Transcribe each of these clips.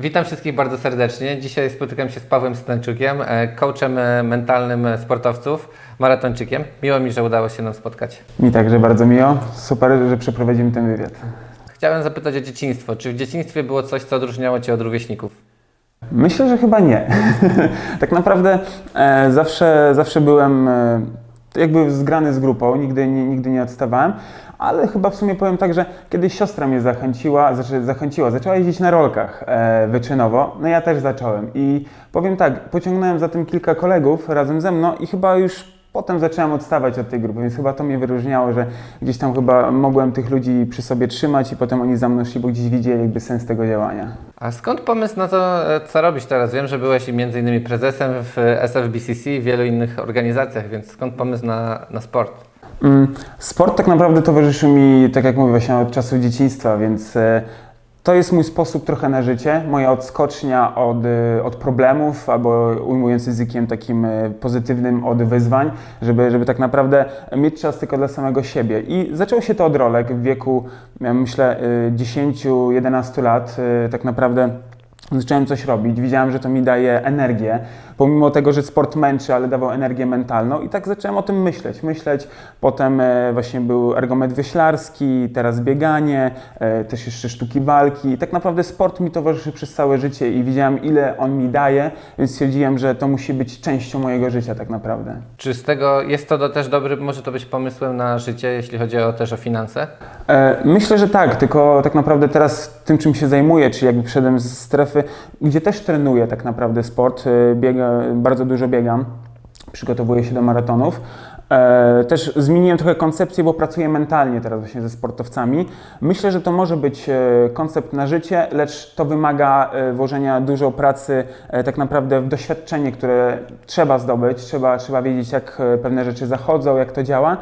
Witam wszystkich bardzo serdecznie. Dzisiaj spotykam się z Pawłem Stańczukiem, e, coachem e, mentalnym sportowców, maratończykiem. Miło mi, że udało się nam spotkać. Mi także bardzo miło. Super, że przeprowadzimy ten wywiad. Chciałem zapytać o dzieciństwo. Czy w dzieciństwie było coś, co odróżniało Cię od rówieśników? Myślę, że chyba nie. tak naprawdę e, zawsze, zawsze byłem e, jakby zgrany z grupą, nigdy, nie, nigdy nie odstawałem, ale chyba w sumie powiem tak, że kiedyś siostra mnie zachęciła, znaczy zachęciła, zaczęła jeździć na rolkach e, wyczynowo, no ja też zacząłem i powiem tak, pociągnąłem za tym kilka kolegów razem ze mną i chyba już Potem zacząłem odstawać od tej grupy, więc chyba to mnie wyróżniało, że gdzieś tam chyba mogłem tych ludzi przy sobie trzymać i potem oni za mną szli, bo gdzieś widzieli jakby sens tego działania. A skąd pomysł na to, e, co robisz teraz? Wiem, że byłeś między innymi prezesem w SFBCC i wielu innych organizacjach, więc skąd pomysł na, na sport? Mm, Sport tak naprawdę towarzyszył mi, tak jak mówię, właśnie od czasów dzieciństwa, więc e, to jest mój sposób trochę na życie, moja odskocznia od, e, od problemów, albo ujmując językiem takim e, pozytywnym, od wyzwań, żeby, żeby tak naprawdę mieć czas tylko dla samego siebie. I zaczęło się to od rolek w wieku, myślę, e, 10-11 lat, tak naprawdę zacząłem coś robić, widziałem, że to mi daje energię, pomimo tego, że sport męczy, ale dawał energię mentalną i tak zacząłem o tym myśleć, myśleć, potem e, właśnie był ergometr wyślarski, teraz bieganie, e, też jeszcze sztuki walki i tak naprawdę sport mi towarzyszy przez całe życie i widziałem, ile on mi daje, więc stwierdziłem, że to musi być częścią mojego życia tak naprawdę. Czy z tego jest to też dobry, może to być pomysłem na życie, jeśli chodzi o, też o finanse? E, Myślę, że tak, tylko tak naprawdę teraz tym, czym się zajmuję, czyli jakby wszedłem z strefy, gdzie też trenuję tak naprawdę sport, biega, bardzo dużo biegam, przygotowuję się do maratonów. E, Też zmieniłem trochę koncepcję, bo pracuję mentalnie teraz właśnie ze sportowcami. Myślę, że to może być e, koncept na życie, lecz to wymaga e, włożenia dużo pracy tak naprawdę w doświadczenie, które trzeba zdobyć, trzeba, trzeba wiedzieć, jak pewne rzeczy zachodzą, jak to działa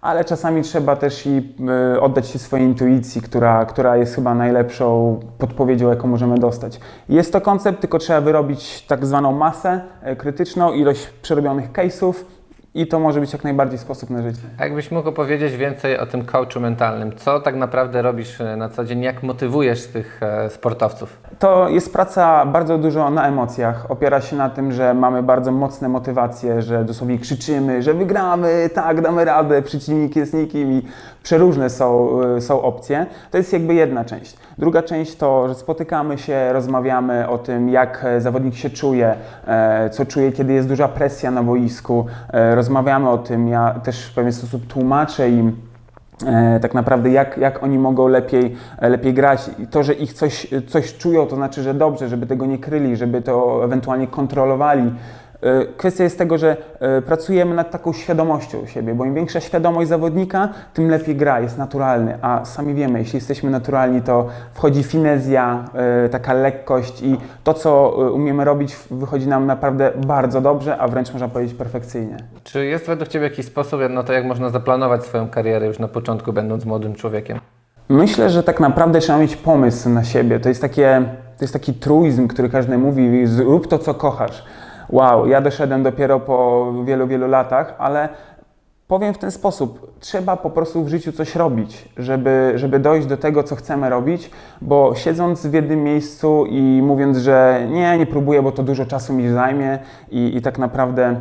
ale czasami trzeba też i y, oddać się swojej intuicji, która, która jest chyba najlepszą podpowiedzią, jaką możemy dostać. Jest to koncept, tylko trzeba wyrobić tak zwaną masę y, krytyczną, ilość przerobionych case'ów i to może być jak najbardziej sposób na życie. A jakbyś mógł opowiedzieć więcej o tym coachu mentalnym? Co tak naprawdę robisz e, na co dzień? Jak motywujesz tych e, sportowców? To jest praca bardzo dużo na emocjach. Opiera się na tym, że mamy bardzo mocne motywacje, że dosłownie krzyczymy, że wygramy, tak, damy radę, przeciwnik jest nikim i przeróżne są, y, są opcje. To jest jakby jedna część. Druga część to, że spotykamy się, rozmawiamy o tym, jak e, zawodnik się czuje, e, co czuje, kiedy jest duża presja na boisku. E, Rozmawiamy o tym, ja też w pewien sposób tłumaczę im, e, tak naprawdę jak, jak oni mogą lepiej, e, lepiej grać. I to, że ich coś, coś czują, to znaczy, że dobrze, żeby tego nie kryli, żeby to ewentualnie kontrolowali. E, Kwestia jest tego, że e, pracujemy nad taką świadomością siebie, bo im większa świadomość zawodnika, tym lepiej gra, jest naturalny. A sami wiemy, jeśli jesteśmy naturalni, to wchodzi finezja, e, taka lekkość i to, co umiemy robić, wychodzi nam naprawdę bardzo dobrze, a wręcz można powiedzieć perfekcyjnie. Czy jest według Ciebie jakiś sposób na to, jak można zaplanować swoją karierę już na początku, będąc młodym człowiekiem? Myślę, że tak naprawdę trzeba mieć pomysł na siebie. To jest, takie, to jest taki truizm, który każdy mówi, zrób to, co kochasz. Wow, ja doszedłem dopiero po wielu, wielu latach, ale powiem w ten sposób, trzeba po prostu w życiu coś robić, żeby, żeby dojść do tego, co chcemy robić, bo siedząc w jednym miejscu i mówiąc, że nie, nie próbuję, bo to dużo czasu mi zajmie i, i tak naprawdę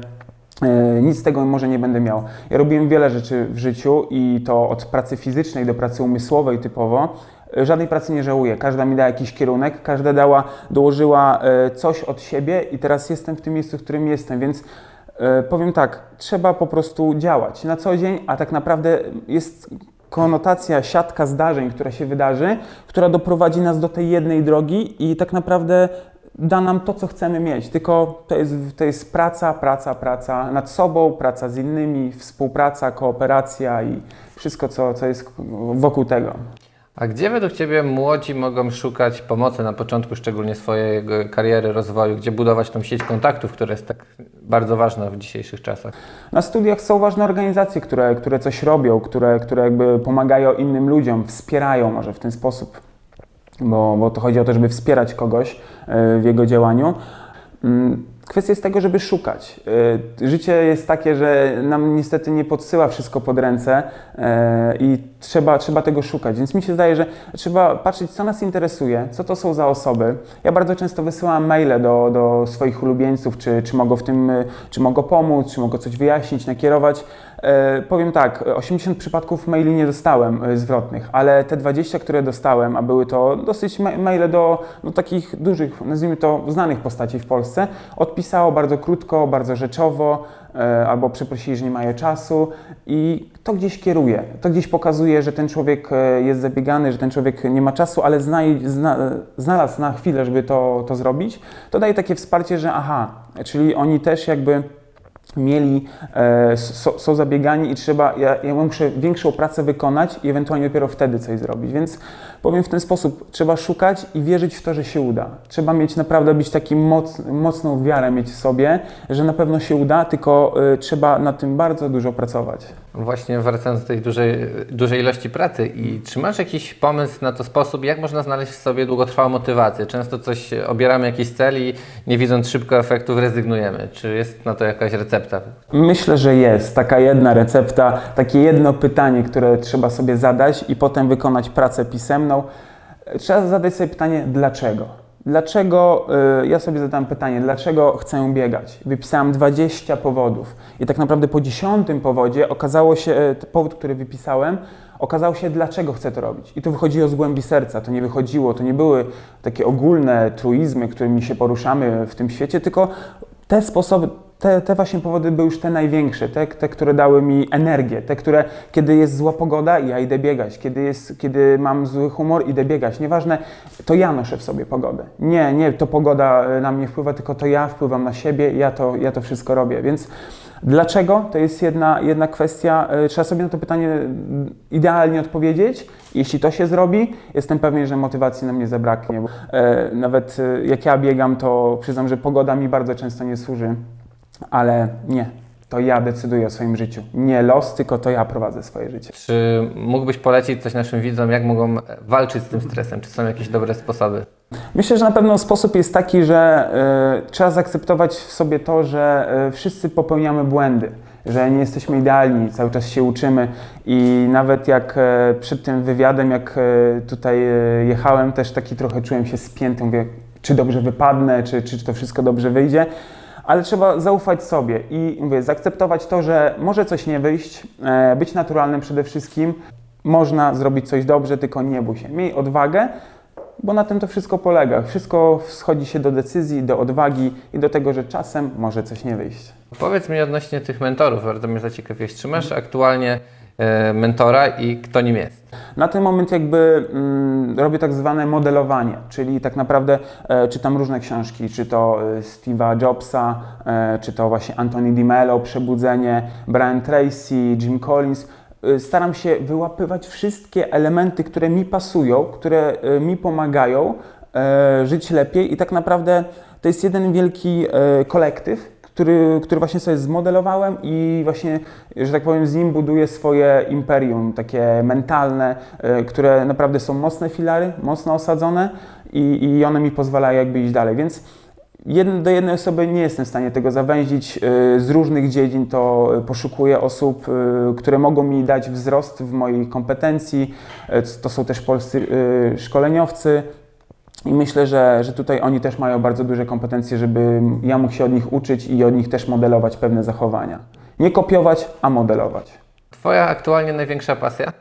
E, Nic z tego może nie będę miał. Ja robiłem wiele rzeczy w życiu i to od pracy fizycznej do pracy umysłowej typowo. Żadnej pracy nie żałuję. Każda mi dała jakiś kierunek, każda dała, dołożyła e, coś od siebie i teraz jestem w tym miejscu, w którym jestem, więc e, powiem tak, trzeba po prostu działać na co dzień, a tak naprawdę jest konotacja, siatka zdarzeń, która się wydarzy, która doprowadzi nas do tej jednej drogi i tak naprawdę da nam to, co chcemy mieć. Tylko to jest, to jest praca, praca, praca nad sobą, praca z innymi, współpraca, kooperacja i wszystko, co, co jest wokół tego. A gdzie według Ciebie młodzi mogą szukać pomocy na początku, szczególnie swojej kariery, rozwoju? Gdzie budować tą sieć kontaktów, która jest tak bardzo ważna w dzisiejszych czasach? Na studiach są ważne organizacje, które, które coś robią, które, które jakby pomagają innym ludziom, wspierają może w ten sposób, bo, bo to chodzi o to, żeby wspierać kogoś e, w jego działaniu. Mm, kwestia jest tego, żeby szukać. Y, Życie jest takie, że nam niestety nie podsyła wszystko pod ręce y, i trzeba, trzeba tego szukać. Więc mi się zdaje, że trzeba patrzeć, co nas interesuje, co to są za osoby. Ja bardzo często wysyłam maile do, do swoich ulubieńców, czy, czy mogą w tym, czy mogą pomóc, czy mogą coś wyjaśnić, nakierować. E, Powiem tak, 80 przypadków maili nie dostałem e, zwrotnych, ale te 20, które dostałem, a były to dosyć ma- maile do no, takich dużych, nazwijmy to znanych postaci w Polsce, odpisało bardzo krótko, bardzo rzeczowo, albo przeprosili, że nie mają czasu i to gdzieś kieruje, to gdzieś pokazuje, że ten człowiek e, jest zabiegany, że ten człowiek nie ma czasu, ale zna, zna, znalazł na chwilę, żeby to, to zrobić. To daje takie wsparcie, że aha, czyli oni też jakby mieli, e, so, są zabiegani i trzeba, ja, ja muszę większą pracę wykonać i ewentualnie dopiero wtedy coś zrobić. Więc powiem w ten sposób, trzeba szukać i wierzyć w to, że się uda. Trzeba mieć naprawdę być takim moc, mocną wiarę mieć w sobie, że na pewno się uda, tylko e, trzeba na tym bardzo dużo pracować. Właśnie wracając do tej dużej, dużej ilości pracy i czy masz jakiś pomysł na to sposób, jak można znaleźć w sobie długotrwałą motywację? Często coś obieramy jakiś cel i nie widząc szybko efektów rezygnujemy. Czy jest na to jakaś recepta? Myślę, że jest taka jedna recepta, takie jedno pytanie, które trzeba sobie zadać i potem wykonać pracę pisemną. Trzeba zadać sobie pytanie, dlaczego? Dlaczego, y, ja sobie zadałem pytanie, dlaczego chcę biegać? Wypisałem 20 powodów i tak naprawdę po dziesiątym powodzie okazało się, y, powód, który wypisałem, okazało się, dlaczego chcę to robić. I to wychodziło z głębi serca, to nie wychodziło, to nie były takie ogólne truizmy, którymi się poruszamy w tym świecie, tylko te sposoby, te, te właśnie powody były już te największe, te, te, które dały mi energię, te, które kiedy jest zła pogoda, ja idę biegać, kiedy, jest, kiedy mam zły humor, idę biegać. Nieważne, to ja noszę w sobie pogodę. Nie, nie, to pogoda e, na mnie wpływa, tylko to ja wpływam na siebie, ja to, ja to wszystko robię. Więc dlaczego? To jest jedna, jedna kwestia. E, Trzeba sobie na to pytanie mm, idealnie odpowiedzieć. Jeśli to się zrobi, jestem pewien, że motywacji nam nie zabraknie. E, nawet jak ja biegam, to przyznam, że pogoda mi bardzo często nie służy. Ale nie, to ja decyduję o swoim życiu. Nie los, tylko to ja prowadzę swoje życie. Czy mógłbyś polecić coś naszym widzom, jak mogą walczyć z tym stresem? Czy są jakieś dobre sposoby? Myślę, że na pewno sposób jest taki, że y, trzeba zaakceptować w sobie to, że y, wszyscy popełniamy błędy, że nie jesteśmy idealni, cały czas się uczymy i nawet jak y, przed tym wywiadem, jak y, tutaj y, jechałem, też taki trochę czułem się spięty, mówię, czy dobrze wypadnę, czy, czy to wszystko dobrze wyjdzie. Ale trzeba zaufać sobie i mówię, zaakceptować to, że może coś nie wyjść, e, być naturalnym przede wszystkim. Można zrobić coś dobrze, tylko nie bój się. Miej odwagę, bo na tym to wszystko polega. Wszystko schodzi się do decyzji, do odwagi i do tego, że czasem może coś nie wyjść. Powiedz mi odnośnie tych mentorów, bardzo mnie zaciekawiłeś. Czy masz aktualnie mentora i kto nim jest? Na ten moment jakby mm, robię tak zwane modelowanie, czyli tak naprawdę e, czytam różne książki, czy to e, Steve'a Jobsa, e, czy to właśnie Anthony Di Mello, Przebudzenie, Brian Tracy, Jim Collins. E, Staram się wyłapywać wszystkie elementy, które mi pasują, które e, mi pomagają e, żyć lepiej i tak naprawdę to jest jeden wielki e, kolektyw, który, który właśnie sobie zmodelowałem i właśnie, że tak powiem, z nim buduję swoje imperium, takie mentalne, e, które naprawdę są mocne filary, mocno osadzone i, i one mi pozwalają jakby iść dalej. Więc do jednej osoby nie jestem w stanie tego zawęzić. E, Z różnych dziedzin to poszukuję osób, e, które mogą mi dać wzrost w mojej kompetencji. To są też polscy szkoleniowcy, i myślę, że, że tutaj oni też mają bardzo duże kompetencje, żeby ja mógł się od nich uczyć i od nich też modelować pewne zachowania. Nie kopiować, a modelować. Twoja aktualnie największa pasja?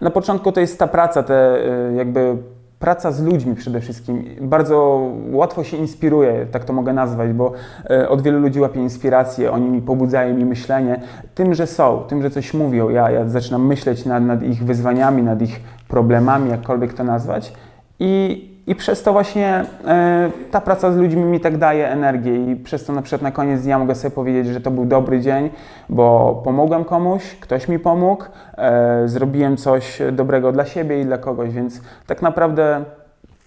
Na początku to jest ta praca, te y, jakby praca z ludźmi przede wszystkim. Bardzo łatwo się inspiruje, tak to mogę nazwać, bo y, od wielu ludzi łapię inspirację, oni mi pobudzają mi myślenie tym, że są, tym, że coś mówią. Ja, ja zaczynam myśleć nad, nad ich wyzwaniami, nad ich problemami, jakkolwiek to nazwać. I, i przez to właśnie e, ta praca z ludźmi mi tak daje energię i przez to na przykład na koniec dnia mogę sobie powiedzieć, że to był dobry dzień, bo pomogłem komuś, ktoś mi pomógł, e, zrobiłem coś dobrego dla siebie i dla kogoś, więc tak naprawdę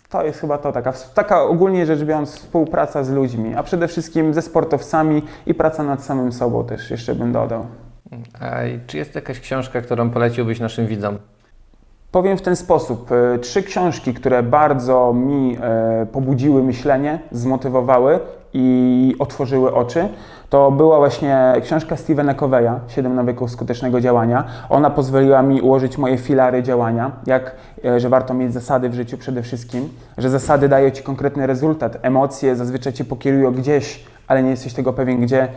to jest chyba to, taka, taka ogólnie rzecz biorąc współpraca z ludźmi, a przede wszystkim ze sportowcami i praca nad samym sobą też jeszcze bym dodał. A czy jest jakaś książka, którą poleciłbyś naszym widzom? Powiem w ten sposób. e, Trzy książki, które bardzo mi e, pobudziły myślenie, zmotywowały i otworzyły oczy, to była właśnie książka Stevena Coveya, 7 nawyków skutecznego działania. Ona pozwoliła mi ułożyć moje filary działania, jak, e, że warto mieć zasady w życiu przede wszystkim, że zasady dają Ci konkretny rezultat, emocje zazwyczaj Cię pokierują gdzieś, ale nie jesteś tego pewien gdzie.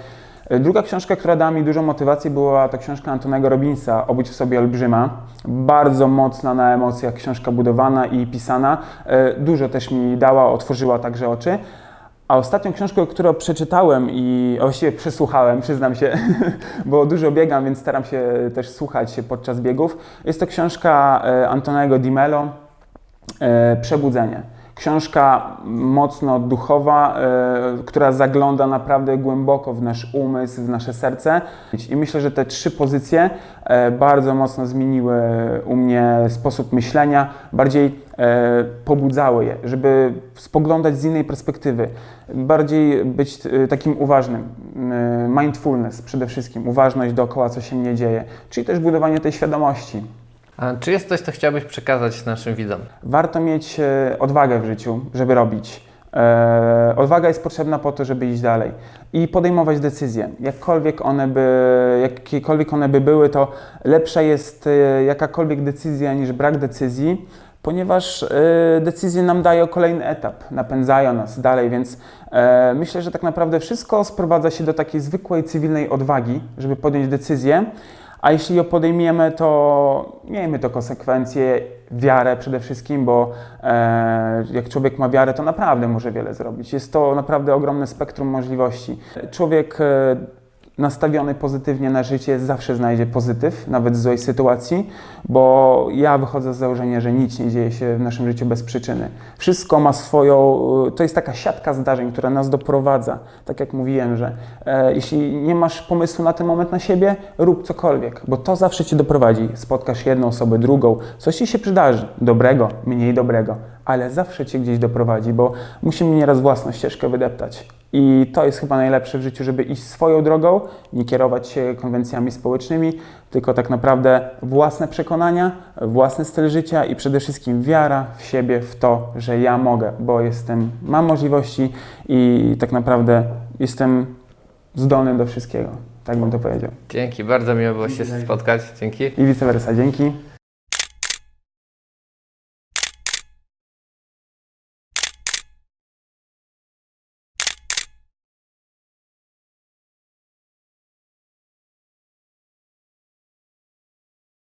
E, Druga książka, która dała mi dużo motywacji, była to książka Antonego Robinsa, Obudź w sobie olbrzyma. Bardzo mocna na emocjach książka budowana i pisana. E, Dużo też mi dała, otworzyła także oczy. A ostatnią książką, którą przeczytałem i właściwie przesłuchałem, przyznam się, bo dużo biegam, więc staram się też słuchać podczas biegów, jest to książka e, Antonego Di Mello, Przebudzenie. Książka mocno duchowa, e, która zagląda naprawdę głęboko w nasz umysł, w nasze serce. I myślę, że te trzy pozycje e, bardzo mocno zmieniły u mnie sposób myślenia, bardziej e, pobudzały je, żeby spoglądać z innej perspektywy, bardziej być takim uważnym. Mindfulness przede wszystkim, uważność dookoła, co się mnie dzieje, czyli też budowanie tej świadomości. A czy jest coś, co chciałbyś przekazać naszym widzom? Warto mieć e, odwagę w życiu, żeby robić. E, odwaga jest potrzebna po to, żeby iść dalej i podejmować decyzje. Jakkolwiek one by, jakiekolwiek one by były, to lepsza jest e, jakakolwiek decyzja niż brak decyzji, ponieważ decyzje nam dają kolejny etap, napędzają nas dalej, więc myślę, że tak naprawdę wszystko sprowadza się do takiej zwykłej cywilnej odwagi, żeby podjąć decyzję. A jeśli ją podejmiemy, to miejmy to konsekwencje, wiarę przede wszystkim, bo e, jak człowiek ma wiarę, to naprawdę może wiele zrobić. Jest to naprawdę ogromne spektrum możliwości. Człowiek e, nastawiony pozytywnie na życie zawsze znajdzie pozytyw, nawet w złej sytuacji, bo ja wychodzę z założenia, że nic nie dzieje się w naszym życiu bez przyczyny. Wszystko ma swoją, to jest taka siatka zdarzeń, która nas doprowadza. Tak jak mówiłem, że e, jeśli nie masz pomysłu na ten moment na siebie, rób cokolwiek, bo to zawsze cię doprowadzi. Spotkasz jedną osobę, drugą, coś ci się przydarzy, dobrego, mniej dobrego, ale zawsze cię gdzieś doprowadzi, bo musimy nieraz własną ścieżkę wydeptać. I to jest chyba najlepsze w życiu, żeby iść swoją drogą, nie kierować się konwencjami społecznymi, tylko tak naprawdę własne przekonania, własny styl życia i przede wszystkim wiara w siebie, w to, że ja mogę, bo jestem, mam możliwości i tak naprawdę jestem zdolny do wszystkiego. Tak bym to powiedział. Dzięki, bardzo miło było się spotkać. Dzięki. I vice versa. Dzięki.